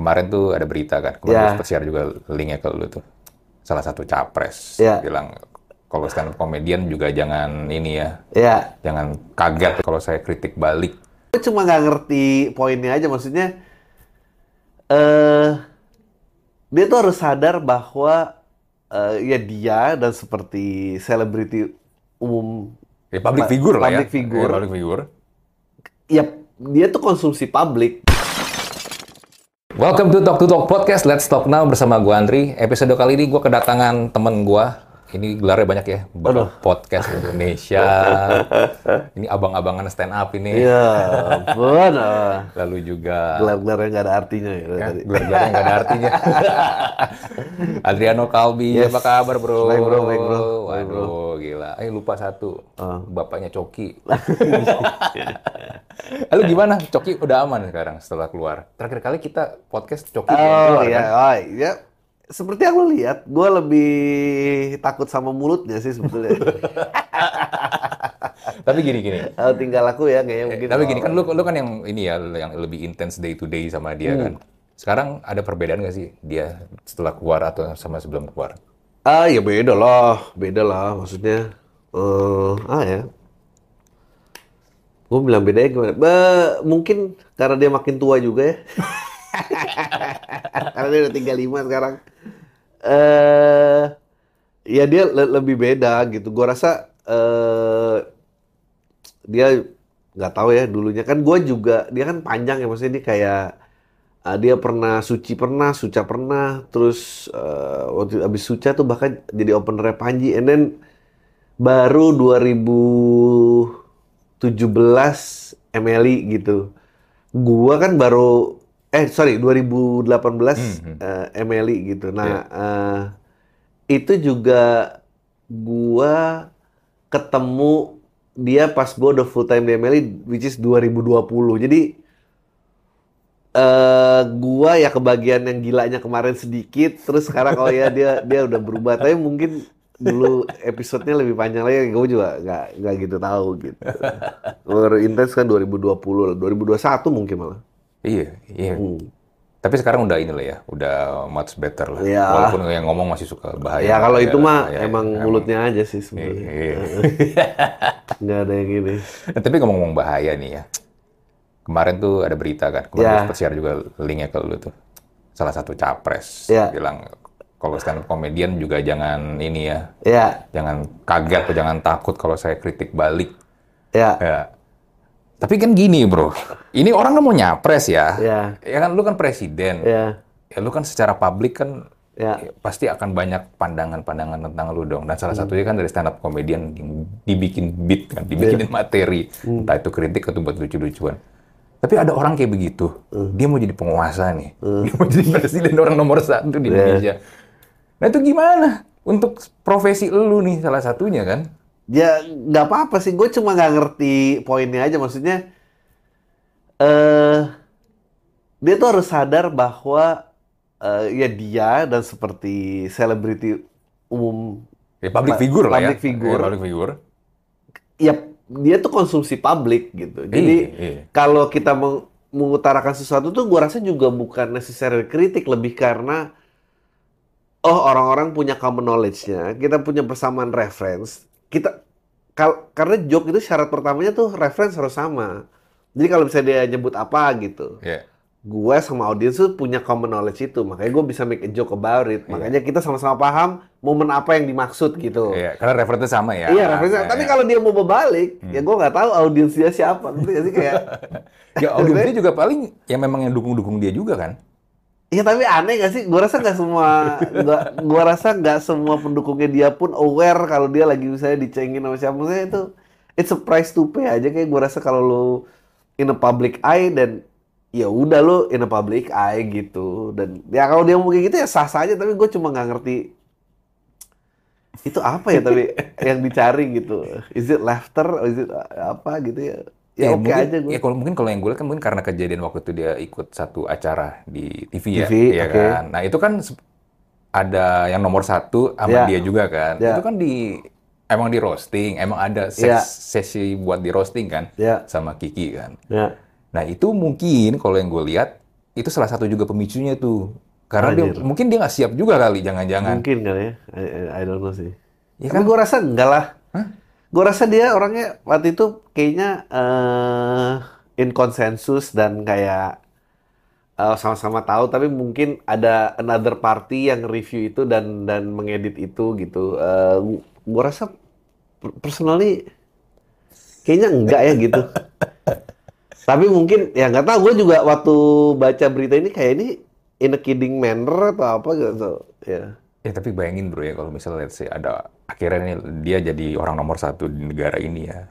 kemarin tuh ada berita kan, kemarin Ya. yeah. share juga linknya ke lu tuh. Salah satu capres Ya. bilang kalau stand up komedian juga jangan ini ya, Ya, jangan kaget kalau saya kritik balik. gue cuma nggak ngerti poinnya aja. Maksudnya, eh dia tuh harus sadar bahwa eh, ya dia dan seperti selebriti umum, Ya public figure lah ya. public figure. Ya, public figure. ya dia tuh konsumsi publik. Welcome to Talk to Talk Podcast. Let's talk now bersama gua Andri. Episode kali ini gua kedatangan temen gua. Ini gelarnya banyak ya. Bapak Podcast Indonesia. ini abang-abangan stand up ini. Iya, ah. Lalu juga Gelar-gelarnya nggak ada artinya ya. tadi. gelar-gelarnya nggak ada artinya. Adriano Kalbi, Yes. apa kabar bro? Baik, bro, baik, bro. Waduh, gila. Eh lupa satu. Ah. Bapaknya Coki. Lalu gimana? Coki udah aman sekarang setelah keluar. Terakhir kali kita podcast Coki Oh iya, kan? oh, iya. Seperti yang lo lihat, gue lebih takut sama mulutnya sih sebetulnya. Tapi gini-gini. Kalau tinggal aku ya kayaknya mungkin. Tapi gini oh, kan lu lu kan yang ini ya yang lebih intens day to day sama dia Hmm. kan. Sekarang ada perbedaan nggak sih dia setelah keluar atau sama sebelum keluar? Ah ya beda lah, beda lah maksudnya. eh ah ya. Gue bilang bedanya gimana? Ba- mungkin karena dia makin tua juga ya. karena dia udah 35 sekarang. Eh ya dia le- lebih beda gitu. Gue rasa eh dia nggak tahu ya dulunya kan gue juga dia kan panjang ya maksudnya dia kayak ah, dia pernah suci pernah suca pernah terus eh, waktu abis suca tuh bahkan jadi opener Panji and then baru 2017 MLI gitu gua kan baru eh sorry 2018 Hmm, eh, MLI gitu. Nah eh, itu juga gua ketemu dia pas gue udah full time di MLI which is 2020 jadi eh gua ya kebagian yang gilanya kemarin sedikit terus sekarang oh ya dia dia udah berubah. Tapi mungkin dulu episodenya lebih panjang lagi gue juga nggak nggak gitu tahu gitu. Baru intens kan 2020 lah 2021 mungkin malah Iya, iya. Hmm. Tapi sekarang udah ini lah ya, udah much better lah. Iya. Walaupun yang ngomong masih suka bahaya. ya kalau itu mah Ya, emang emang. mulutnya aja sih Iya, sebenarnya iya. nggak ada yang ini Nah, tapi ngomong-ngomong bahaya nih ya. Kemarin tuh ada berita kan, kemarin Ya. sempat share juga linknya ke lu tuh. Salah satu capres Ya. bilang kalau stand up komedian juga jangan ini ya, ya jangan kaget atau jangan takut kalau saya kritik balik. ya Ya. Tapi kan gini bro, ini orang kan mau nyapres ya. ya Ya kan lu kan presiden. ya Ya lu kan secara publik kan ya ya, pasti akan banyak pandangan-pandangan tentang lu dong. Dan salah Hmm. satunya kan dari stand up komedian yang dibikin beat kan, dibikinin Iya. materi. Hmm. Entah itu kritik atau buat lucu-lucuan. Tapi ada orang kayak begitu. Hmm. Dia mau jadi penguasa nih. Dia mau jadi presiden orang nomor satu di Iya. Indonesia. Nah itu gimana? Untuk profesi lu nih salah satunya kan? Ya nggak apa-apa sih, gue cuma nggak ngerti poinnya aja. Maksudnya, eh dia tuh harus sadar bahwa eh, ya dia dan seperti selebriti umum, Ya public figure lah ya. public figure. Ya, public figure. ya dia tuh konsumsi publik gitu. Jadi Iya, iya. kalau kita meng- mengutarakan sesuatu tuh, gue rasa juga bukan necessary kritik, lebih karena oh orang-orang punya common knowledge-nya, kita punya persamaan reference, kita kal- karena joke itu syarat pertamanya tuh reference harus sama. Jadi kalau misalnya dia nyebut apa gitu, Iya. gue sama audiens tuh punya common knowledge itu, makanya gue bisa make a joke about it. Makanya kita sama-sama paham momen apa yang dimaksud gitu. Iya, karena referensinya sama ya. Iya, referensinya. Ya, Tapi ya. kalau dia mau berbalik, ya gue nggak tahu audiens dia siapa. Nggak sih kayak ya audiensnya juga paling yang memang yang dukung-dukung dia juga kan. Iya tapi aneh gak sih? Gue rasa nggak semua, nggak, gue rasa nggak semua pendukungnya dia pun aware kalau dia lagi misalnya dicengin sama siapa. Maksudnya itu, it's a price to pay aja kayak gue rasa kalau lu in a public eye dan ya udah lu in a public eye gitu. Dan ya kalau dia mau kayak gitu ya sah saja. Tapi gue cuma nggak ngerti itu apa ya tapi yang dicari gitu. Is it laughter? Or is it apa gitu ya? Ya, oke mungkin, aja gue. Ya kalau mungkin kalau yang gue lihat kan mungkin karena kejadian waktu itu dia ikut satu acara di TV, ya, TV, ya oke. kan. Nah itu kan ada yang nomor satu sama Ya. dia juga kan. Ya. Itu kan di emang di roasting, emang ada ses- Ya. sesi buat di roasting kan Ya, sama Kiki kan. ya, Nah itu mungkin kalau yang gue lihat itu salah satu juga pemicunya tuh. Karena dia, mungkin dia nggak siap juga kali, jangan-jangan. Mungkin kali ya. I, I- I don't know sih. Ya Tapi kan? gue rasa enggak lah. Hah? Gue rasa dia orangnya waktu itu kayaknya eh in konsensus dan kayak eh, sama-sama tahu tapi mungkin ada another party yang review itu dan dan mengedit itu gitu. Eh gue rasa per- personally kayaknya enggak ya gitu. tapi mungkin ya nggak tahu gue juga waktu baca berita ini kayak ini in a kidding manner atau apa gitu. Ya. Ya tapi bayangin bro ya kalau misalnya let's say ada akhirnya nih dia jadi orang nomor satu di negara ini ya.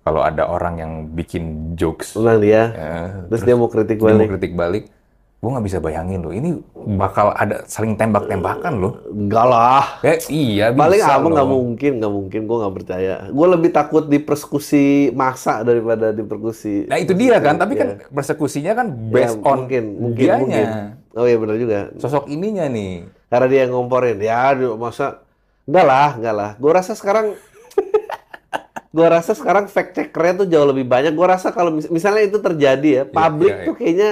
Kalau ada orang yang bikin jokes, Ulang dia. ya, Terus dia mau kritik dia mau balik. kritik balik, gue nggak bisa bayangin loh. Ini bakal ada saling tembak-tembakan loh. Enggak lah. Ya iya Paling bisa apa loh. nggak mungkin, nggak mungkin. Gue nggak percaya. Gue lebih takut dipersekusi masa daripada dipersekusi. Nah itu dia kan, tapi kan persekusinya kan based Ya, on mungkin, mungkin, dianya. mungkin. Oh iya benar juga. Sosok ininya nih. Karena dia yang ngomporin. Ya, masa enggak lah, enggak lah. Gue rasa sekarang gue rasa sekarang fact checkernya tuh jauh lebih banyak. Gue rasa kalau mis- misalnya itu terjadi ya, publik iya, tuh kayaknya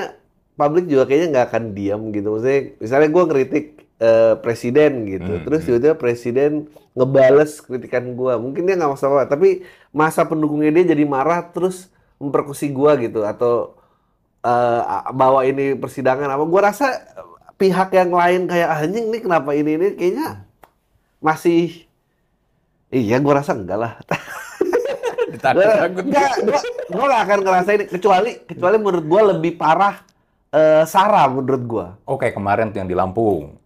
publik juga kayaknya nggak akan diam gitu. Maksudnya, misalnya gue ngeritik eh, presiden gitu, Hmm, terus tiba-tiba presiden ngebales kritikan gue. Mungkin dia nggak masalah, tapi masa pendukungnya dia jadi marah terus memperkusi gue gitu atau eh, bawa ini persidangan apa? Gue rasa pihak yang lain kayak "Ah, anjing nih kenapa ini ini kayaknya masih iya gue rasa enggak lah enggak gue gak akan ngerasain kecuali kecuali menurut gue lebih parah eh, Sarah menurut gue Oh kayak kemarin tuh yang di Lampung.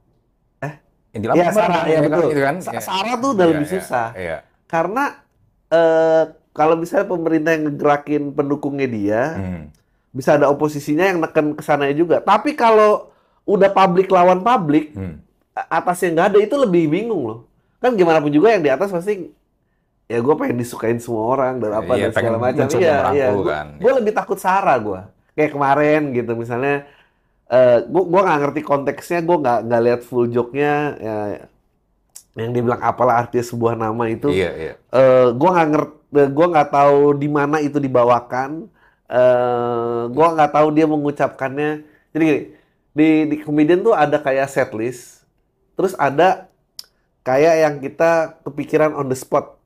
Eh? Yang di Lampung Iya Sarah ya betul gitu kan? Sa- Ya. Sarah tuh udah Iya, lebih iya, susah Iya. karena eh, kalau misalnya pemerintah yang ngegerakin pendukungnya dia Hmm. bisa ada oposisinya yang neken ke sana juga tapi kalau udah publik lawan publik Hmm. atasnya nggak ada itu lebih bingung loh kan gimana pun juga yang di atas pasti ya gue pengen disukain semua orang dan apa Iya, dan segala macam. mencoba iya iya. Gue kan. lebih takut Sarah gue kayak kemarin gitu misalnya eh gue gua nggak ngerti konteksnya gue nggak nggak lihat full joke-nya ya, yang dia bilang apalah artinya sebuah nama itu. Iya, iya. eh gue nggak ngerti gue nggak tahu di mana itu dibawakan. Eh gue nggak tahu dia mengucapkannya. Jadi gini di di komedian tuh ada kayak set list terus ada kayak yang kita kepikiran on the spot.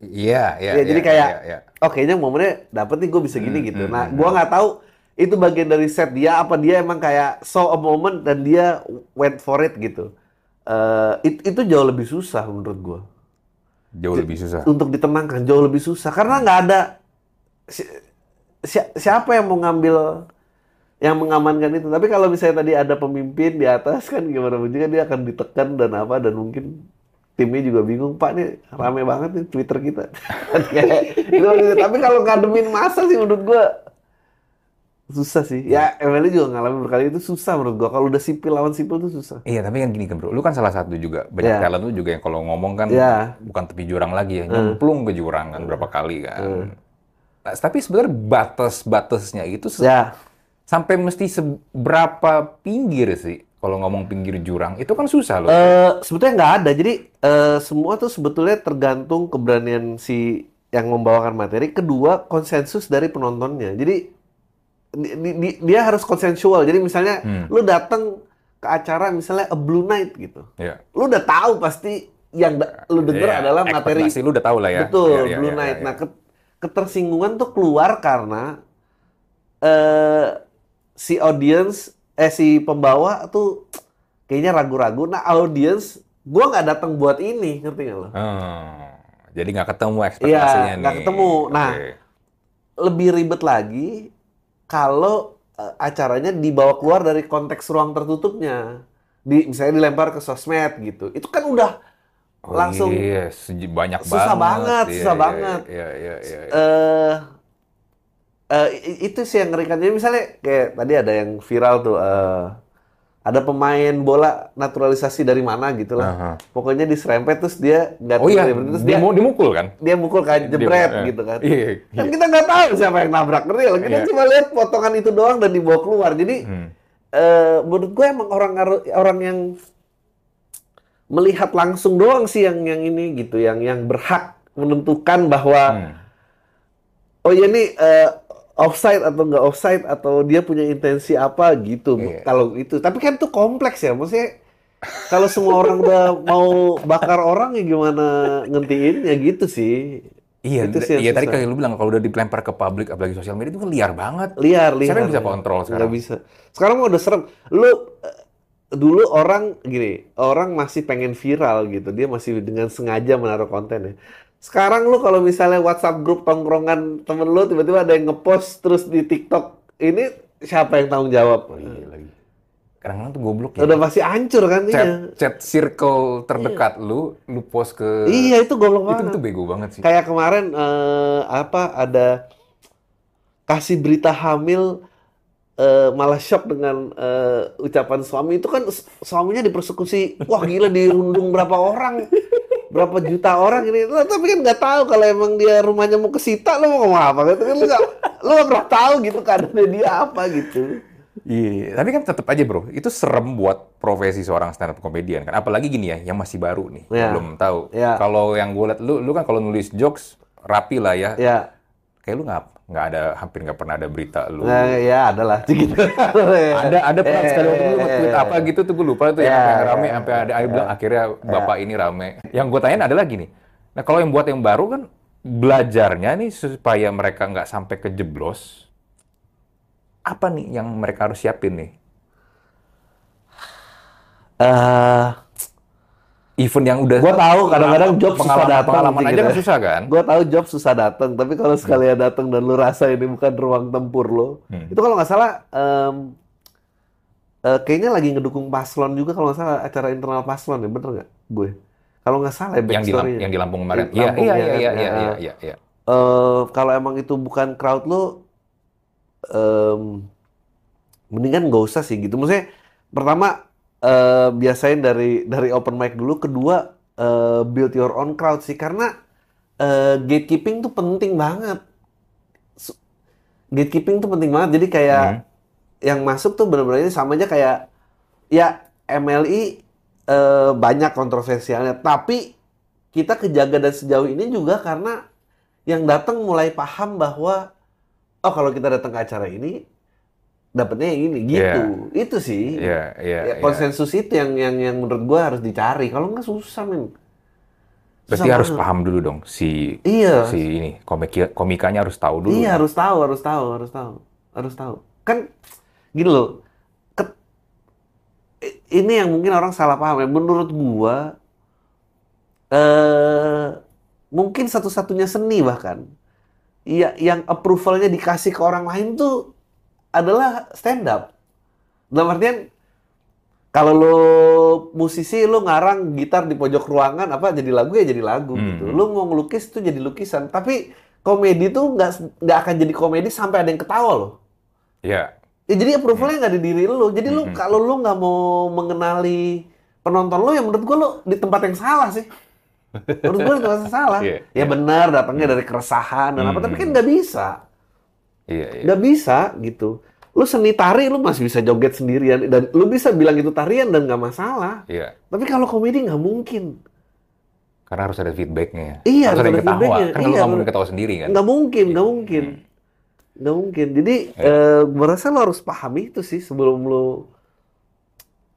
Iya, iya. Ya, jadi iya, kayak- iya, iya. oh kayaknya momennya dapet nih gue bisa gini Hmm, gitu. hmm, nah hmm, gue nggak tahu itu bagian dari set dia apa. Dia emang kayak saw a moment dan dia went for it gitu. Eh, it- itu jauh lebih susah menurut gue Jauh lebih susah. untuk ditenangkan jauh lebih susah. Karena nggak ada si- si- siapa yang mau ngambil yang mengamankan itu. Tapi kalau misalnya tadi ada pemimpin di atas kan gimana? Pun juga dia akan ditekan dan apa dan mungkin timnya juga bingung pak nih rame banget nih twitter kita Kayak gitu. tapi kalau ngademin masa sih menurut gua susah sih ya MLI juga ngalamin berkali itu susah menurut gua kalau udah sipil lawan sipil tuh susah Iya, tapi kan gini kan bro, lu kan salah satu juga. Banyak Iya. talent lu juga yang kalau ngomong kan Iya. bukan tepi jurang lagi ya, nyemplung ke jurang kan berapa kali kan. Nah, tapi sebenarnya batas-batasnya itu ya sampai mesti seberapa pinggir sih kalau ngomong pinggir jurang itu kan susah loh. Eh, sebetulnya nggak ada. Jadi eh, semua tuh sebetulnya tergantung keberanian si yang membawakan materi. Kedua konsensus dari penontonnya. Jadi di- di- di- dia harus konsensual. Jadi misalnya Hmm. lu datang ke acara misalnya a blue night gitu. ya. Lu udah tahu pasti yang da- lu denger Ya, adalah materi ekspektasi lu udah tahu lah ya. Betul, Ya, ya, Blue ya, Night. ya, ya. Nah, ke- ketersinggungan tuh keluar karena eh si audience eh si pembawa tuh kayaknya ragu-ragu. Nah, audience gua nggak datang buat ini, ngerti nggak lo? Oh, jadi nggak ketemu ekspektasinya Iya, nih. nggak ketemu. Nah, Oke. Lebih ribet lagi kalau eh, acaranya dibawa keluar dari konteks ruang tertutupnya. Di misalnya dilempar ke sosmed gitu. Itu kan udah Oh, langsung iya, banyak susah banget, Iya, susah iya, banget. Iya, iya, iya. iya. eh i- itu sih yang ngerikan. Jadi misalnya kayak tadi ada yang viral tuh, eh, ada pemain bola naturalisasi dari mana gitu lah. Aha. Pokoknya diserempet terus dia nggak Oh iya, terus dia dia mau dimukul kan? dia mukul kayak jebret Dia- gitu kan. Iya, Kan iya. kita nggak tahu siapa yang nabrak nggak? Kita Iya. cuma lihat potongan itu doang dan dibawa keluar. Jadi Hmm. eh, menurut gue emang orang orang yang melihat langsung doang sih yang yang ini gitu, yang yang berhak menentukan bahwa Hmm. Oh iya nih, eh, offside atau nggak offside atau dia punya intensi apa gitu. Iya. Kalau itu, tapi kan itu kompleks ya, maksudnya kalau semua orang udah mau bakar orang ya gimana ngentiin ya gitu sih. Iya, Itu sih iya tadi kayak lu bilang kalau udah dilempar ke publik apalagi sosial media itu kan liar banget. Liar, liar. Siapa yang bisa kontrol sekarang? bisa. Sekarang udah serem. Lu eh, dulu orang gini, orang masih pengen viral gitu. Dia masih dengan sengaja menaruh konten ya. Sekarang lu kalau misalnya WhatsApp grup tongkrongan temen lu tiba-tiba ada yang ngepost terus di TikTok, ini siapa yang tanggung jawab? Oh, iya lagi. Kadang-kadang tuh goblok ya. Udah pasti hancur kan Chat, iya. chat circle terdekat lu, lu post ke Iya, itu goblok banget. itu bego banget sih. Kayak kemarin eh, apa ada kasih berita hamil eh, malah shock dengan eh, ucapan suami itu kan su- suaminya dipersekusi wah gila dirundung berapa orang berapa juta orang ini Lah, tapi kan nggak tahu kalau emang dia rumahnya mau kesita lo mau ngomong apa gitu kan lu nggak lu nggak pernah tahu gitu keadaannya dia apa gitu Iya, tapi kan tetap aja bro, itu serem buat profesi seorang stand up comedian kan. Apalagi gini ya, yang masih baru nih, Iya. belum tahu. Iya. Kalau yang gue liat, lu, lu kan kalau nulis jokes rapi lah ya. ya Kayak lu nggak nggak ada, hampir nggak pernah ada berita lu. nah, ya adalah gitu ada ada pernah Eh, sekali waktu lu eh, nge-tweet eh. apa gitu tuh gue lupa tuh yang, Ya, yang rame ya, sampai ada yang bilang akhirnya bapak ini rame. Yang gue tanyain adalah gini. Nah kalau yang buat yang baru kan belajarnya nih supaya mereka nggak sampai kejeblos. Apa nih yang mereka harus siapin nih? Eh, Event yang udah Gua tahu kadang-kadang job susah datang pengalaman gitu aja ya. kan susah kan? Gue tahu job susah datang, tapi kalau sekalian datang dan lu rasa ini bukan ruang tempur lo, Hmm. itu kalau nggak salah, em, eh, kayaknya lagi ngedukung paslon juga kalau nggak salah acara internal paslon ya, bener nggak? Gue, kalau nggak salah ya yang di, Lam- backstory-nya. yang di Lampung kemarin. Iya Lampung, iya ya iya iya Ya. iya iya iya. Eh, kalau emang itu bukan crowd lo, em, mendingan nggak usah sih gitu. Maksudnya pertama eh, biasain dari dari open mic dulu, kedua eh, build your own crowd sih karena eh, gatekeeping tuh penting banget. Gatekeeping tuh penting banget. Jadi kayak Hmm. yang masuk tuh bener-bener sama aja kayak ya MLI eh, banyak kontroversialnya, tapi kita kejaga dan sejauh ini juga karena yang datang mulai paham bahwa oh kalau kita datang ke acara ini dapetnya yang ini gitu. Itu sih. Iya iya. Ya, iya. konsensus itu yang yang yang menurut gua harus dicari. Kalau nggak susah men. Berarti harus banget. paham dulu dong si Iya. si ini komik komikanya harus tahu dulu. Iya harus tahu, harus tahu, harus tahu, harus tahu. Kan gini loh. i- ini yang mungkin orang salah paham ya. Menurut gua eh mungkin satu-satunya seni bahkan. Iya, yang approvalnya dikasih ke orang lain tuh adalah stand up. Dalam artian kalau lo musisi lo ngarang gitar di pojok ruangan apa jadi lagu ya jadi lagu Hmm. gitu. Lo mau ngelukis itu jadi lukisan. Tapi komedi tuh nggak nggak akan jadi komedi sampai ada yang ketawa loh. Iya. Ya, jadi approvalnya nggak di diri lo. Jadi lo Hmm. kalau lo nggak mau mengenali penonton lo ya menurut gua lo di tempat yang salah sih. Menurut tempat yang salah. Iya, Ya benar datangnya dari keresahan dan apa tapi kan nggak bisa. Iya iya. nggak bisa gitu. Lu seni tari lu masih bisa joget sendirian dan lu bisa bilang itu tarian dan nggak masalah. Iya. Tapi kalau komedi nggak mungkin. Karena harus ada feedbacknya. Iya, harus ada harus ada ketawa. feedbacknya. Kan lu Iya, nggak mungkin bener. ketawa sendiri kan? Nggak mungkin, nggak Iya. mungkin. Hmm. Nggak mungkin. Jadi Iya. eh gua rasa lu harus pahami itu sih sebelum lu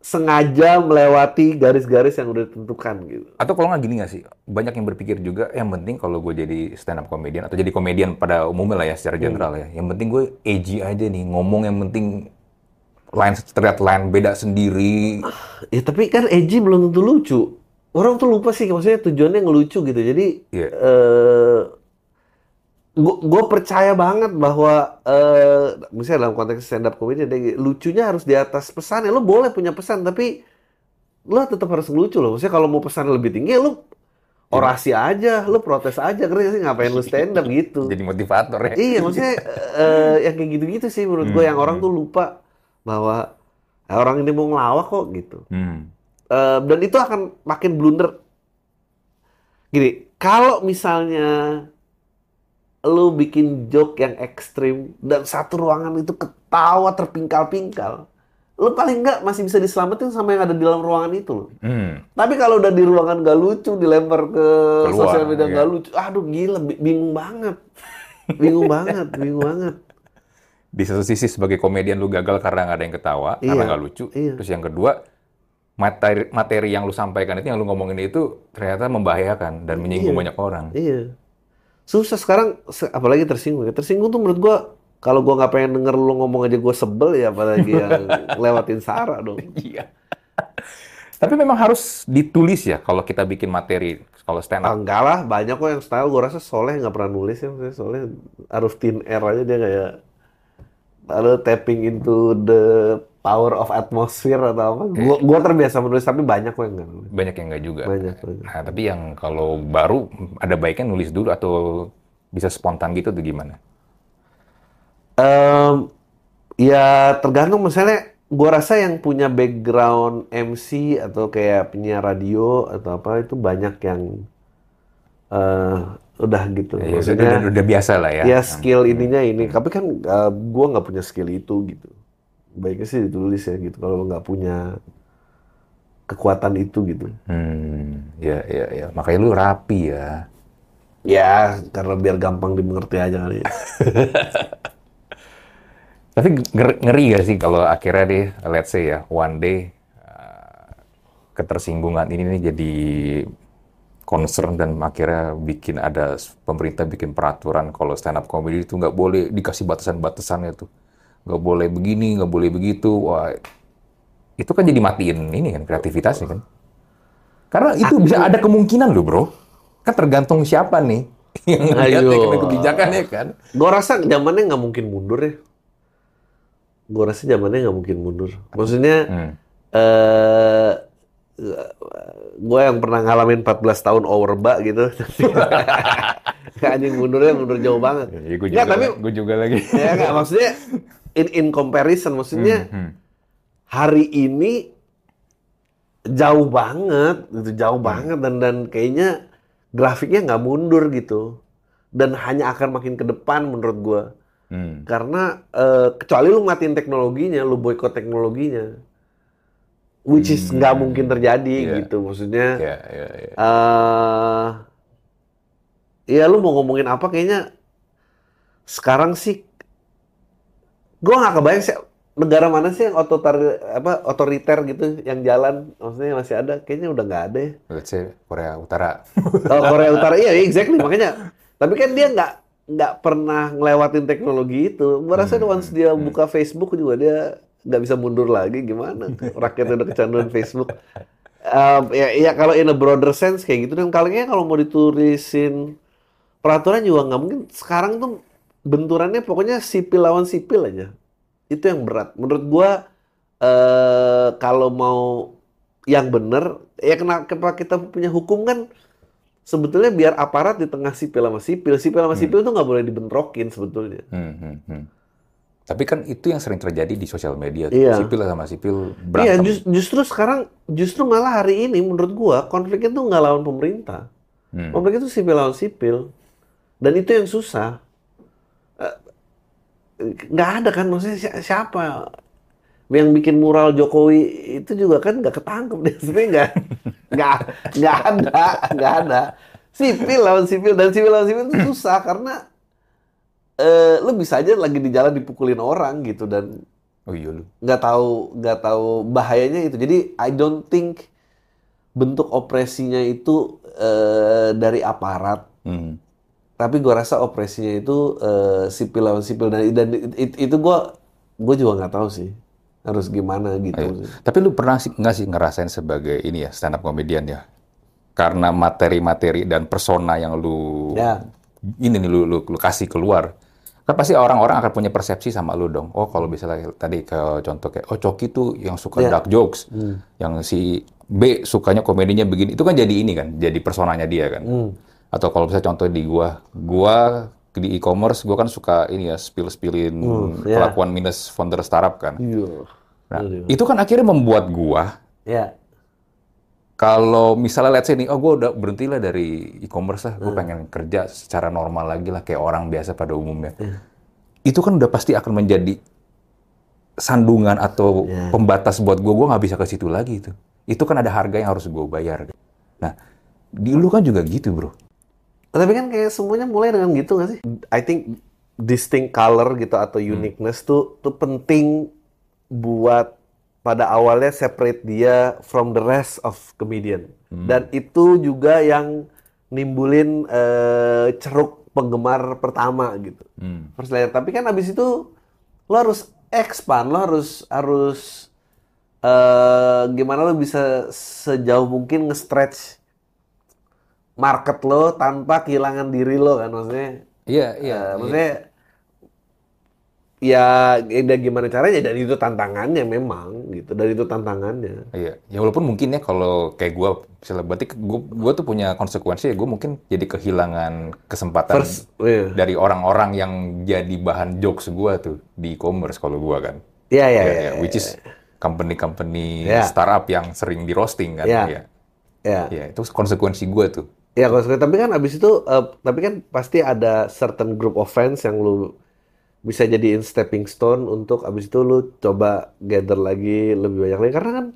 sengaja melewati garis-garis yang udah ditentukan gitu. Atau kalau nggak gini nggak sih? Banyak yang berpikir juga, yang penting kalau gue jadi stand up comedian atau jadi komedian pada umumnya lah ya Hmm. secara general ya. Yang penting gue edgy aja nih, ngomong yang penting line terlihat line beda sendiri. Ya tapi kan Eji belum tentu lucu. Orang tuh lupa sih maksudnya tujuannya ngelucu gitu. Jadi Iya. eh gue percaya banget bahwa eh misalnya dalam konteks stand up comedy ada lucunya harus di atas pesannya. Lo boleh punya pesan tapi lo tetap harus ngelucu loh. Maksudnya kalau mau pesan lebih tinggi ya lo orasi aja, lo protes aja. Karena sih ngapain lo stand up gitu. Jadi motivator ya. Iya, maksudnya eh, yang kayak gitu-gitu sih menurut gue Hmm, yang orang tuh lupa bahwa "Ah, orang ini mau ngelawak kok gitu. Hmm. Eh, dan itu akan makin blunder. Gini, kalau misalnya lu bikin joke yang ekstrim dan satu ruangan itu ketawa terpingkal-pingkal, lu paling nggak masih bisa diselamatin sama yang ada di dalam ruangan itu loh. Hmm. Tapi kalau udah di ruangan gak lucu, dilempar ke Keluar, sosial media iya. gak lucu, aduh gila, bi- bingung banget. Bingung banget, bingung banget. di satu sisi sebagai komedian lu gagal karena nggak ada yang ketawa, karena Iya, nggak lucu. iya. Terus yang kedua, materi, materi yang lu sampaikan itu, yang lu ngomongin itu ternyata membahayakan dan menyinggung Iya. banyak orang. Iya. Susah sekarang, se- apalagi tersinggung. ya. Tersinggung tuh menurut gua, kalau gua nggak pengen denger lu ngomong aja gua sebel ya, apalagi yang lewatin Sarah dong. Iya. Tapi memang harus ditulis ya kalau kita bikin materi kalau stand Ah, up. enggak lah, banyak kok yang style. Gua rasa Soleh nggak pernah nulis ya. maksudnya Soleh harus thin air aja dia kayak lalu tapping into the power of atmosphere atau apa. Gua, gua terbiasa menulis tapi banyak kok yang nggak nulis. Banyak yang nggak juga. Banyak, banyak. Nah, tapi yang kalau baru ada baiknya nulis dulu atau bisa spontan gitu tuh gimana? Em, ya tergantung misalnya gua rasa yang punya background MC atau kayak penyiar radio atau apa itu banyak yang eh udah gitu. Ya, Maksudnya udah, udah biasa lah ya. ya skill ininya ini. Tapi kan eh, gua nggak punya skill itu gitu. Baiknya sih ditulis ya gitu kalau lo nggak punya kekuatan itu gitu. Hmm, ya, ya, ya. Makanya lu rapi ya. Ya karena biar gampang dimengerti aja kali. ya. Tapi nger- ngeri gak sih kalau akhirnya deh, let's say ya, one day uh, ketersinggungan ini nih jadi concern dan akhirnya bikin ada pemerintah bikin peraturan kalau stand up comedy itu nggak boleh dikasih batasan-batasannya tuh, nggak boleh begini, nggak boleh begitu, wah itu kan jadi matiin ini kan kreativitasnya kan. Karena itu bisa ada kemungkinan loh bro, kan tergantung siapa nih yang ngeliat Ayo. ya kan kebijakannya kan. Gue rasa zamannya nggak mungkin mundur ya. Gue rasa zamannya nggak mungkin mundur. Maksudnya, Hmm. eh gue yang pernah ngalamin 14 tahun overba gitu. Anjing mundurnya mundur jauh banget. Ya, gue juga, tapi gue juga lagi. ya nggak maksudnya in in comparison maksudnya Hmm. hari ini jauh banget, gitu jauh banget dan dan kayaknya grafiknya nggak mundur gitu dan hanya akan makin ke depan menurut gua. Hmm. Karena eh, kecuali lu matiin teknologinya, lu boykot teknologinya, which is nggak mungkin terjadi Iya. gitu. Maksudnya, Ya, ya, ya. eh ya lu mau ngomongin apa kayaknya sekarang sih, gua nggak kebayang sih negara mana sih yang ototar apa otoriter gitu yang jalan, maksudnya masih ada, kayaknya udah nggak ada ya. Let's say Korea Utara. Oh, Korea Utara iya exactly makanya. Tapi kan dia nggak nggak pernah ngelewatin teknologi itu. Gua rasa once dia buka Facebook juga dia nggak bisa mundur lagi gimana? Rakyatnya udah kecanduan Facebook. Um, ya, ya kalau in a broader sense kayak gitu dan kalinya kalau mau ditulisin peraturan juga nggak mungkin. Sekarang tuh benturannya pokoknya sipil lawan sipil aja. Itu yang berat. Menurut gua eh kalau mau yang benar ya kenapa kita punya hukum kan sebetulnya biar aparat di tengah sipil sama sipil. Sipil sama sipil tuh nggak boleh dibentrokin sebetulnya. Hmm, hmm, hmm. Tapi kan itu yang sering terjadi di sosial media. Iya. Sipil sama sipil Iya, berantem. jus- justru sekarang justru malah hari ini menurut gua konfliknya tuh nggak lawan pemerintah. Hmm. Konflik itu sipil lawan sipil. Dan itu yang susah. Nggak ada kan maksudnya si- siapa yang bikin mural Jokowi itu juga kan nggak ketangkep deh sebenarnya nggak nggak nggak ada nggak ada sipil lawan sipil dan sipil lawan sipil itu susah karena eh lu bisa aja lagi di jalan dipukulin orang gitu dan Oh iya lu. nggak tahu nggak tahu bahayanya itu jadi I don't think bentuk opresinya itu eh, dari aparat Hmm. Tapi gua rasa opresinya itu eh, sipil lawan sipil dan, dan it- itu gua gue juga nggak tahu sih harus gimana gitu Ayo. Tapi lu pernah sih nggak sih ngerasain sebagai ini ya stand up comedian ya? Karena materi-materi dan persona yang lu Ya. ini nih lu, lu, lu kasih keluar. Kan pasti orang-orang akan punya persepsi sama lu dong. Oh kalau misalnya tadi ke contoh kayak oh Coki tuh yang suka Ya. dark jokes, yang si B sukanya komedinya begini. Itu kan jadi ini kan, jadi personanya dia kan. Hmm. Atau kalau misalnya contoh di gua, gua di e-commerce gua kan suka ini ya spill-spillin ya. kelakuan minus founder startup kan. Iya. Nah, Aduh. itu kan akhirnya membuat gua ya kalau misalnya let's say nih, oh gua udah berhenti lah dari e-commerce lah, gua pengen kerja secara normal lagi lah kayak orang biasa pada umumnya. Itu kan udah pasti akan menjadi sandungan atau Ya. pembatas buat gua, gua nggak bisa ke situ lagi itu. Itu kan ada harga yang harus gua bayar. Nah, di lu kan juga gitu bro. Tapi kan kayak semuanya mulai dengan gitu nggak sih I think distinct color gitu atau uniqueness tuh tuh penting buat pada awalnya separate dia from the rest of comedian. Dan itu juga yang nimbulin eh, ceruk penggemar pertama gitu. Hmm. First layer. Tapi kan abis itu lo harus expand, lo harus harus eh gimana lo bisa sejauh mungkin nge-stretch market lo tanpa kehilangan diri lo kan maksudnya. Iya, iya. Eh, maksudnya ya ya gimana caranya dan itu tantangannya memang gitu dan itu tantangannya. Iya, ya walaupun mungkin ya kalau kayak gue, misalnya berarti gue, gue tuh punya konsekuensi ya gue mungkin jadi kehilangan kesempatan First, iya. dari orang-orang yang jadi bahan jokes gue tuh di e-commerce kalau gue kan. Iya iya Ya, iya. ya, which is company-company Iya. startup yang sering di roasting kan. Iya. Iya. Iya. Ya, itu konsekuensi gue tuh. Ya kalau sekali- tapi kan abis itu eh, tapi kan pasti ada certain group of friends yang lu bisa jadiin stepping stone untuk abis itu lu coba gather lagi lebih banyak lagi. Karena kan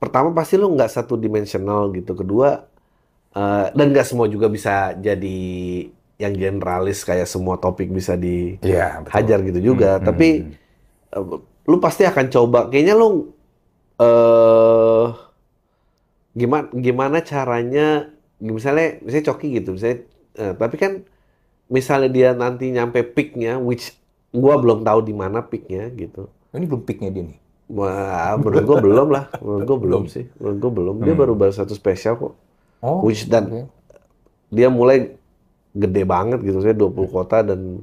pertama pasti lu nggak satu dimensional gitu. Kedua eh, dan nggak semua juga bisa jadi yang generalis kayak semua topik bisa Iya, betul. dihajar gitu juga. Hmm, tapi eh, lu pasti akan coba. Kayaknya lu eh gimana gimana caranya misalnya misalnya coki gitu misalnya eh, tapi kan misalnya dia nanti nyampe peaknya which gua belum tahu di mana peaknya gitu Oh, Ini belum peaknya dia nih. Wah, menurut gua belum lah menurut gua belum sih menurut gua belum dia baru baru satu spesial kok Oh, which dan oke. dia mulai gede banget gitu saya 20 kota dan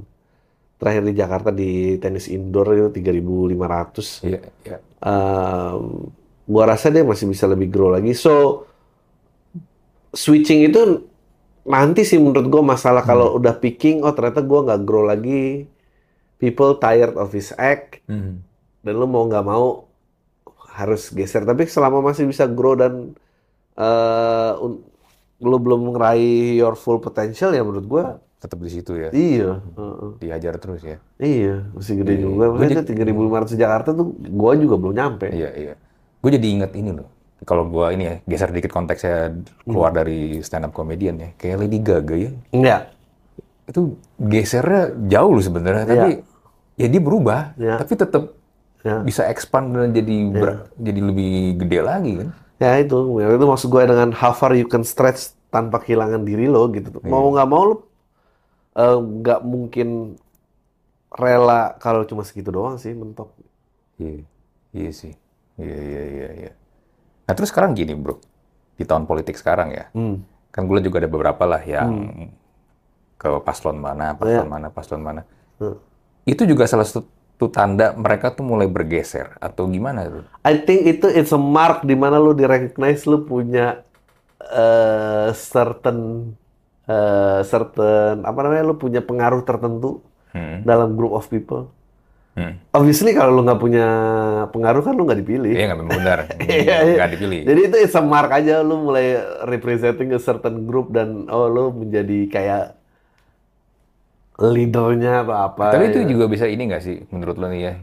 terakhir di Jakarta di tenis indoor itu 3.500 Iya, iya. um, gua rasa dia masih bisa lebih grow lagi. So switching itu nanti sih menurut gua masalah kalau udah picking, oh ternyata gua nggak grow lagi. People tired of his act Hmm. dan lu mau nggak mau harus geser. Tapi selama masih bisa grow dan eh, un- lu belum ngeraih your full potential ya menurut gua Tetap di situ ya. iya. heeh. Dihajar terus ya. Iya, masih gede Iya. juga. Maksudnya 3.500 Jakarta tuh gua juga belum nyampe. Iya, iya. Gue jadi inget ini loh. Kalau gue ini ya, geser dikit konteksnya keluar dari stand up comedian ya. Kayak Lady Gaga ya. Enggak. Itu gesernya jauh loh sebenarnya. Iya. Tapi ya dia berubah. Iya. Tapi tetap Ya. bisa expand dan jadi ber- jadi lebih gede lagi kan. Ya itu, ya, itu maksud gue dengan how far you can stretch tanpa kehilangan diri lo gitu. Iya. Mau nggak mau lo eh, nggak mungkin rela kalau cuma segitu doang sih mentok. Iya, iya sih. Iya, iya, iya, iya. Nah terus sekarang gini bro, di tahun politik sekarang ya, Hmm. kan gue juga ada beberapa lah yang ke paslon mana, paslon Iya. mana, paslon mana. Hmm. Itu juga salah satu tanda mereka tuh mulai bergeser atau gimana tuh? I think itu it's a mark di mana lo di-recognize lo punya eh, certain eh, certain apa namanya lo punya pengaruh tertentu Hmm. dalam group of people. Hmm. Obviously kalau lo nggak punya pengaruh kan lo nggak dipilih. Iya nggak benar, Iya, iya. nggak dipilih. Jadi itu it's a mark aja lu mulai representing a certain group dan oh lu menjadi kayak leadernya atau apa. Tapi itu ya. juga bisa ini nggak sih menurut lo nih ya,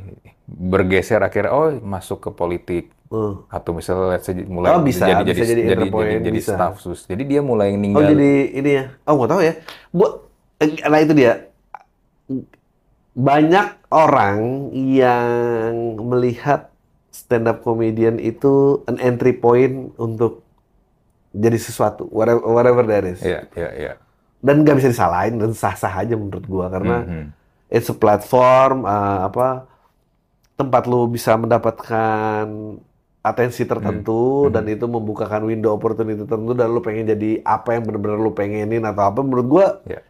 bergeser akhirnya oh masuk ke politik Hmm. atau misalnya mulai Oh, bisa. jadi Bisa jadi jadi jadi, jadi, jadi bisa. staff sus. Jadi dia mulai Oh ninggal. jadi ini ya. Oh nggak tahu ya. Gua eh, nah itu dia. Banyak orang yang melihat stand up comedian itu an entry point untuk jadi sesuatu whatever, whatever that is. Iya, iya, iya. Dan nggak bisa disalahin dan sah-sah aja menurut gua karena Mhm. it's a platform uh, apa tempat lu bisa mendapatkan atensi tertentu dan itu membukakan window opportunity tertentu dan lu pengen jadi apa yang benar-benar lu pengenin atau apa menurut gua Iya.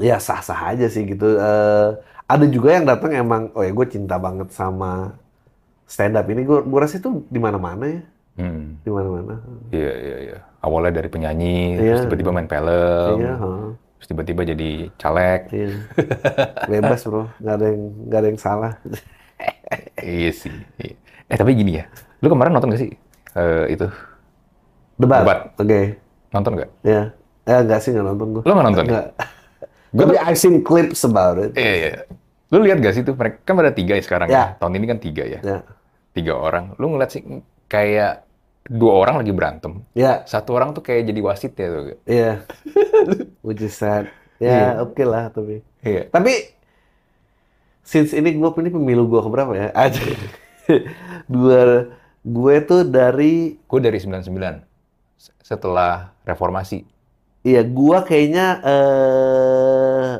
Ya sah-sah aja sih gitu Eh, ada juga yang datang emang oh ya gue cinta banget sama stand up ini gua gua rasa itu di mana-mana ya Hmm. di mana-mana Iya, iya, iya. Awalnya dari penyanyi, Iya. terus tiba-tiba main film, iya heeh. terus tiba-tiba jadi caleg. iya bebas bro nggak ada yang nggak ada yang salah iya sih. Iya. Eh tapi gini ya, lu kemarin nonton gak sih Eh, itu? debat Debat. oke Nonton gak? Ya, eh enggak sih nggak nonton gue. Lu nggak nonton? Enggak. Tapi I've seen clips about it. Iya, iya. Lu lihat gak sih tuh? Mereka kan ada tiga ya sekarang ya. Ya. Tahun ini kan tiga ya. Ya, Tiga orang. Lu ngeliat sih kayak dua orang lagi berantem. ya, Satu orang tuh kayak jadi wasit ya tuh. iya. Which is sad. Ya, oke lah tapi. Iya. Tapi since ini gue ini pemilu gue keberapa ya? Aja. Dua gue tuh dari Gue dari 99 s- setelah reformasi. Iya gua kayaknya eh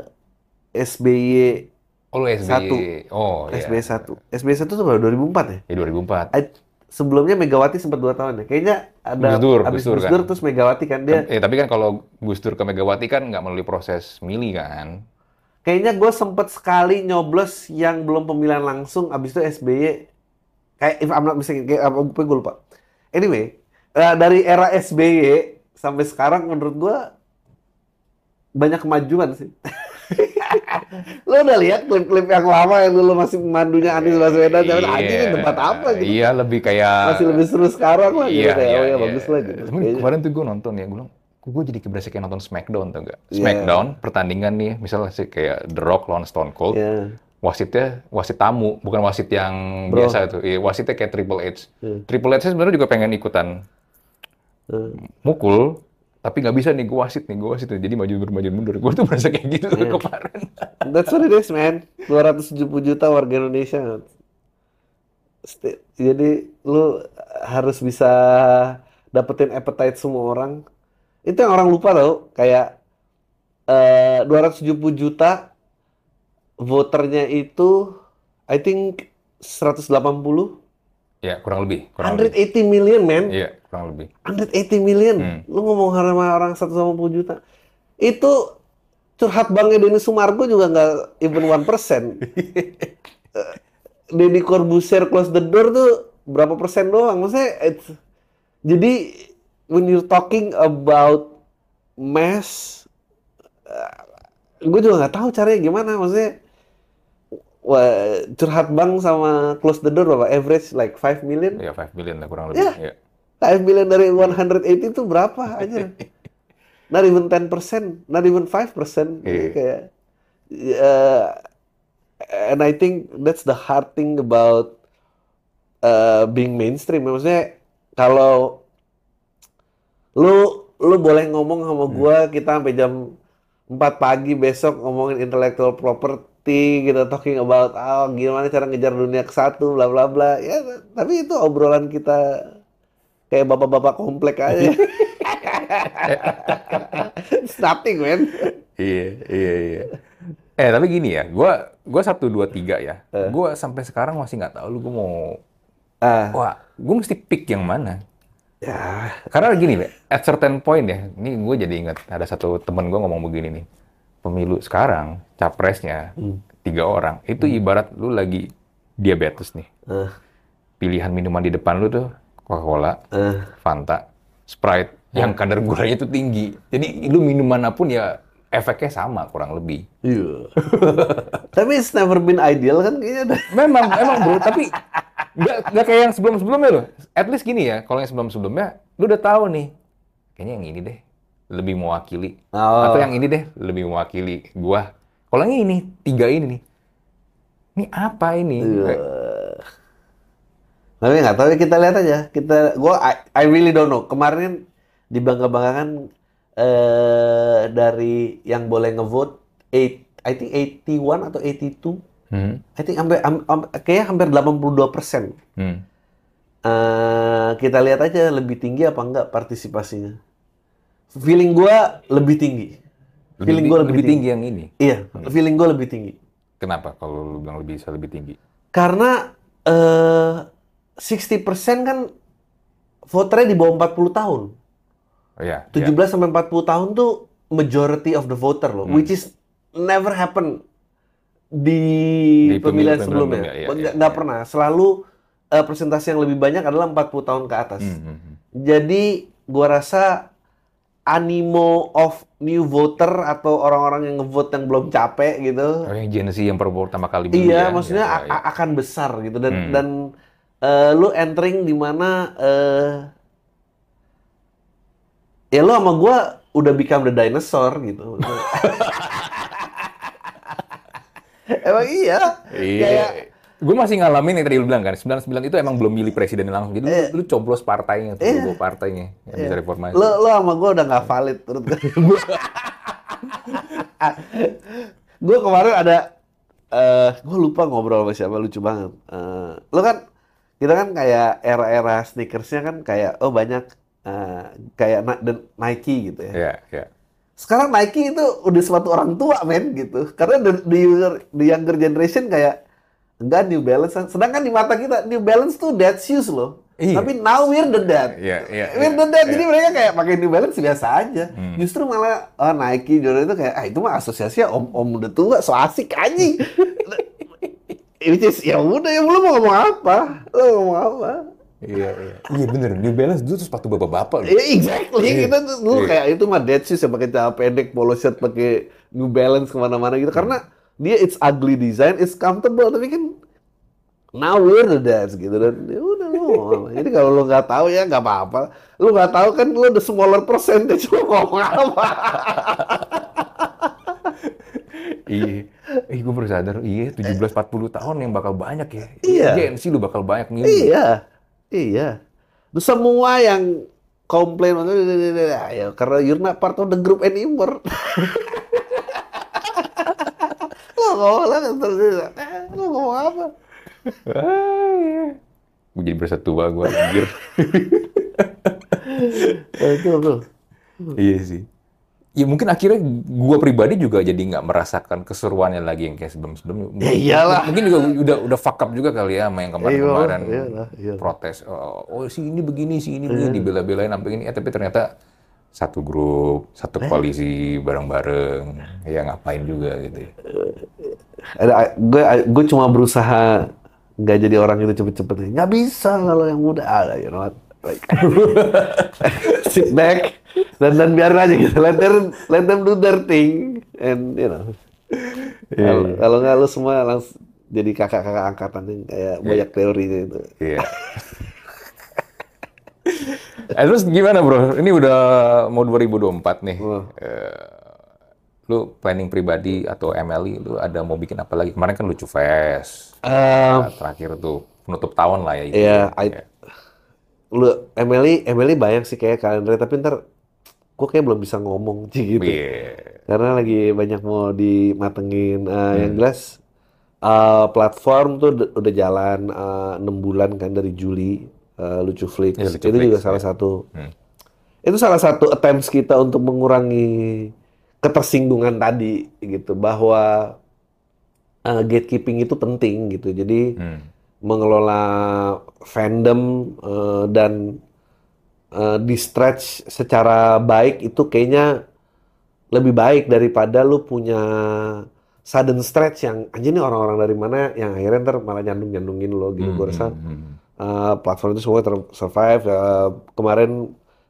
SBY Oh, SBY. Satu. Oh, iya. SBY 1. SBY 1 tuh baru 2004 ya? Ya 2004. I- sebelumnya Megawati sempat 2 tahun ya. Kayaknya ada Gus Dur, habis Gus Dur Gus kan. Dur terus Megawati kan dia. Eh, tapi kan kalau Gus Dur ke Megawati kan nggak melalui proses milih kan. Kayaknya gue sempet sekali nyoblos yang belum pemilihan langsung, abis itu SBY kayak if I'm not mistaken, kayak apa gue lupa. Anyway, eh, dari era SBY sampai sekarang menurut gue banyak kemajuan sih. lo udah lihat klip-klip yang lama yang dulu masih mandunya Anies Baswedan, jangan Iya. anjing ini debat apa gitu. Iya, lebih kayak... Masih lebih seru sekarang lah gitu Iya, kayak, iya, oh ya iya. bagus lah gitu. Cuman kemarin tuh gue nonton ya, gue bilang, gue jadi keberasa kayak nonton Smackdown tau gak? Iya. Smackdown, pertandingan nih, misalnya sih kayak The Rock lawan Stone Cold, Iya. wasitnya wasit tamu, bukan wasit yang Bro. biasa tuh. Iya, wasitnya kayak Triple H. Iya. Triple H sebenarnya juga pengen ikutan Mukul, tapi nggak bisa nih, gue wasit nih, gue wasit nih. Jadi maju mundur, maju mundur. Gue tuh merasa kayak gitu Iya. kemarin. That's what it is, man. 270 juta warga Indonesia. Jadi lu harus bisa dapetin appetite semua orang. Itu yang orang lupa tau. Kayak eh 270 juta voternya itu I think 180 Ya, kurang lebih. Kurang lebih. 180 million, man. Iya, kurang lebih. 180 million. Hmm. Lu ngomong sama orang 180 juta. Itu curhat Bangnya Denny Sumargo juga nggak even 1%. Eh, Deddy Corbuzier close the door tuh berapa persen doang? Maksudnya it's- jadi when you're talking about mass gue juga nggak tahu caranya gimana maksudnya Wah, curhat bank sama close the door berapa? Average like 5 million? Ya, 5 million lah kurang lebih. Ya. Iya. 5 million dari 180 itu berapa aja? Not even 10%, not even 5%. Jadi Iya. kayak uh, and I think that's the hard thing about uh, being mainstream. Maksudnya kalau lu lu boleh ngomong sama gua kita sampai jam 4 pagi besok ngomongin intellectual property, kita talking about ah gimana cara ngejar dunia ke satu, bla bla bla. Ya, tapi itu obrolan kita kayak bapak-bapak komplek aja. It's nothing, man. Iya, iya, iya. Eh, tapi gini ya, gua gua satu dua tiga ya. Eh. Gua sampai sekarang masih nggak tahu lu gua mau Ah, wah, gua mesti pick yang mana. ya, Karena gini, at certain point ya, ini gue jadi ingat ada satu temen gue ngomong begini nih, pemilu sekarang capresnya Hmm. tiga orang, itu ibarat lu lagi diabetes nih, eh, pilihan minuman di depan lu tuh Coca-Cola, eh. Fanta, Sprite, yang kadar gulanya itu tinggi. Jadi lu minum mana pun ya efeknya sama kurang lebih. Iya. Tapi it's never been ideal kan kayaknya. Memang, memang bro, tapi nggak nggak kayak yang sebelum-sebelumnya loh. At least gini ya, kalau yang sebelum-sebelumnya, lu udah tahu nih, kayaknya yang ini deh lebih mewakili, Oh. atau yang ini deh lebih mewakili gua. Kalau yang ini, tiga ini nih, ini apa ini? Kayak, Tapi nggak tahu kita lihat aja. Kita, gua I, I really don't know. Kemarin dibangga-banggakan eh dari yang boleh ngevote, eight, I think 81 atau 82. hmm, I think hampir, am- am- kayaknya hampir 82 persen. hmm. Eh, kita lihat aja lebih tinggi apa enggak partisipasinya. Feeling gua lebih tinggi. Lebih, Feeling ti- gua lebih tinggi yang ini. Iya, feeling gua lebih tinggi. Kenapa kalau lu bilang lebih bisa lebih tinggi? Karena eh 60% kan voternya di bawah 40 tahun. Oh ya, 17 sampai 40 tahun tuh majority of the voter loh, Hmm. which is never happen di, Di pemilihan pemilu-pemilu sebelumnya. iya, Nggak iya, nggak iya. pernah. Selalu eh, persentase yang lebih banyak adalah 40 tahun ke atas. Hmm, hmm, hmm. Jadi gua rasa animo of new voter atau orang-orang yang ngevote yang belum capek gitu. Oh, yang Gen Z yang baru pertama kali milih Iya, ya? maksudnya Ya, ya, akan besar gitu dan Hmm. dan eh, lu entering di mana eh ya lu sama gua udah become the dinosaur gitu. Emang iya. Iya. Kayak Gue masih ngalamin yang tadi lu bilang kan, 99 itu emang belum milih presiden langsung. Jadi lu- Iya. lu, coblos partainya, tuh, Iya. logo partainya yang bisa reformasi. lu lu sama gua udah nggak valid menurut gua. gue kemarin ada, eh gue lupa ngobrol sama siapa lucu banget. Eh, lo kan, kita kan kayak era-era sneakersnya kan kayak oh banyak eh, kayak dan Nike gitu ya. Iya, iya. Sekarang Nike itu udah sepatu orang tua men gitu. Karena the, the, younger- the younger generation kayak enggak New Balance. Sedangkan di mata kita New Balance tuh dead shoes loh. Iya. Tapi now we're the dead. Iya, iya, We're iya, the dead. iya. Jadi mereka kayak pakai New Balance biasa aja. Hmm. Justru malah oh, Nike Jordan itu kayak ah itu mah asosiasi om-om udah tua so asik anjing. Which is ya udah ya lu mau ngomong apa? Lu mau ngomong apa? Iya, iya. Iya bener, New Balance dulu tuh sepatu bapak-bapak loh. Iya, exactly. Iya. Kita tuh dulu Iya. kayak itu mah dead shoes yang pakai celana pendek, polo shirt, pakai New Balance ke mana-mana gitu. Karena dia it's ugly design, it's comfortable, tapi kan now we're the dads gitu dan ya udah lu. Jadi kalau lu nggak tahu ya nggak apa-apa. Lu nggak tahu kan lu the smaller percentage lu ngomong apa. Iya. Eh, gue baru sadar, iya 17-40 tahun yang bakal banyak ya. Iya. Gen Z lu bakal banyak nih. iya, iya. Terus semua yang komplain ya karena you're not part of the group anymore. Lah terus eh, lo ngomong apa? Ah, iya. Gue jadi berasa tua gue anjir. Eh, Itu tuh. iya sih. Ya mungkin akhirnya gue pribadi juga jadi nggak merasakan keseruannya lagi yang kayak sebelum-sebelumnya. Ya iyalah. Mungkin juga udah udah fuck up juga kali ya sama yang kemarin-kemarin Iya, iyalah, iyalah. protes. Oh, oh si ini begini, si ini begini, dibela-belain sampai ini. Eh, tapi ternyata satu grup, satu koalisi bareng-bareng. Ya ngapain juga gitu ya. Ada gue gue cuma berusaha nggak jadi orang itu cepet-cepet. Nggak bisa kalau yang muda ada, you know what? Like, sit back dan dan biarin aja gitu. Let them let them do their thing and you know. Kalau kalau nggak lu semua langsung jadi kakak-kakak angkatan yang kayak banyak teorinya itu. Iya. eh, terus gimana bro? Ini udah mau 2024 nih. Oh. Eh, lu planning pribadi atau MLI, lu ada mau bikin apa lagi? Kemarin kan lucu fest. Um, terakhir tuh penutup tahun lah ya. itu. Iya, Iya. lu Emily Emily banyak sih kayak kalender tapi ntar gue kayak belum bisa ngomong sih gitu. Iya. Karena lagi banyak mau dimatengin. Eh, Hmm. Yang jelas eh, platform tuh udah- jalan eh, enam bulan kan dari Juli eh, Lucu Flix. Lucu Itu juga salah ya. satu. Hmm. Itu salah satu attempts kita untuk mengurangi ketersinggungan tadi gitu bahwa eh, gatekeeping itu penting gitu. Jadi Hmm. mengelola fandom eh, dan eh, di stretch secara baik itu kayaknya lebih baik daripada lu punya sudden stretch yang anjir nih orang-orang dari mana yang akhirnya ntar malah nyandung-nyandungin lo gitu. Gue rasa Hmm, hmm, eh, platform itu semua ter-survive. Eh, kemarin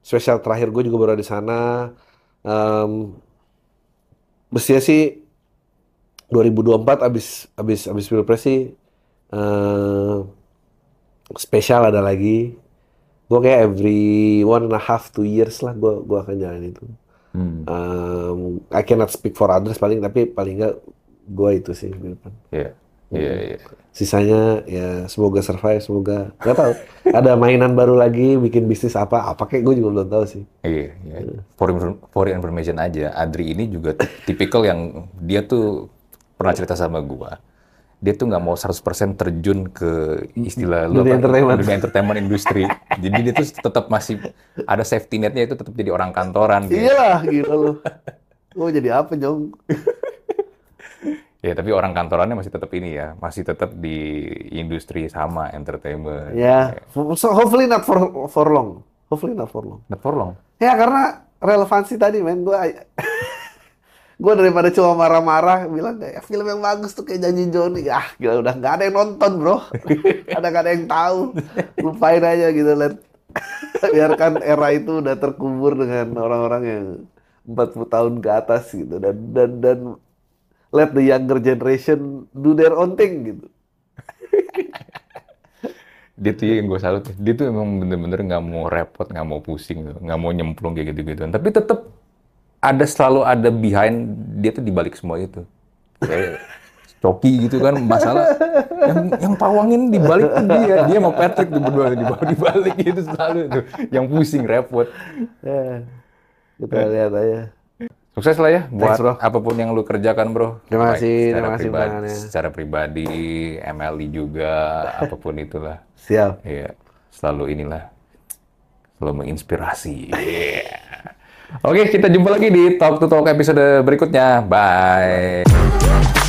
spesial terakhir gue juga baru di sana. Em, mestinya sih 2024 abis abis abis pilpres sih eh, spesial ada lagi. Gue kayak every one and a half two years lah gue gua akan jalan itu. hmm. Em, I cannot speak for others paling tapi paling nggak gue itu sih di depan. Iya. Iya, iya. Sisanya ya semoga survive, semoga nggak tahu. Ada mainan baru lagi, bikin bisnis apa, apa kayak gue juga belum tahu sih. Iya, iya. For, infor- for information aja, Adri ini juga tipikal yang dia tuh pernah cerita sama gua. Dia tuh nggak mau 100% terjun ke istilah lu Dunia apa? entertainment. dunia entertainment industri. Jadi dia tuh tetap masih ada safety netnya itu tetap jadi orang kantoran. gitu. Iyalah, gila lu. Gue jadi apa, Jong? Ya, tapi orang kantorannya masih tetap ini ya, masih tetap di industri sama entertainment. Ya, so hopefully not for for long. Hopefully not for long. Not for long. Ya karena relevansi tadi, men. Gue gue daripada cuma marah-marah bilang kayak film yang bagus tuh kayak janji Joni. Ah, gila udah nggak ada yang nonton, bro. ada nggak ada yang tahu. Lupain aja gitu, let biarkan era itu udah terkubur dengan orang-orang yang 40 tahun ke atas gitu dan dan dan let the younger generation do their own thing gitu. Dia tuh yang gue salut. Dia tuh emang bener-bener nggak mau repot, nggak mau pusing, gitu. nggak mau nyemplung kayak gitu-gitu. Tapi tetap ada selalu ada behind dia tuh dibalik semua itu. Coki gitu kan masalah yang yang pawangin dibalik tuh dia dia sama Patrick tuh berdua di bawah dibalik gitu selalu tuh yang pusing repot Ya, kita lihat aja. Sukses lah ya buat bro. apa pun yang lu kerjakan, Bro. Terima kasih, secara terima kasih pribadi, secara pribadi, MLI juga, apa pun itulah. Siap. Iya, selalu inilah selalu menginspirasi. Oke, kita jumpa lagi di Talk to Talk episode berikutnya. Bye.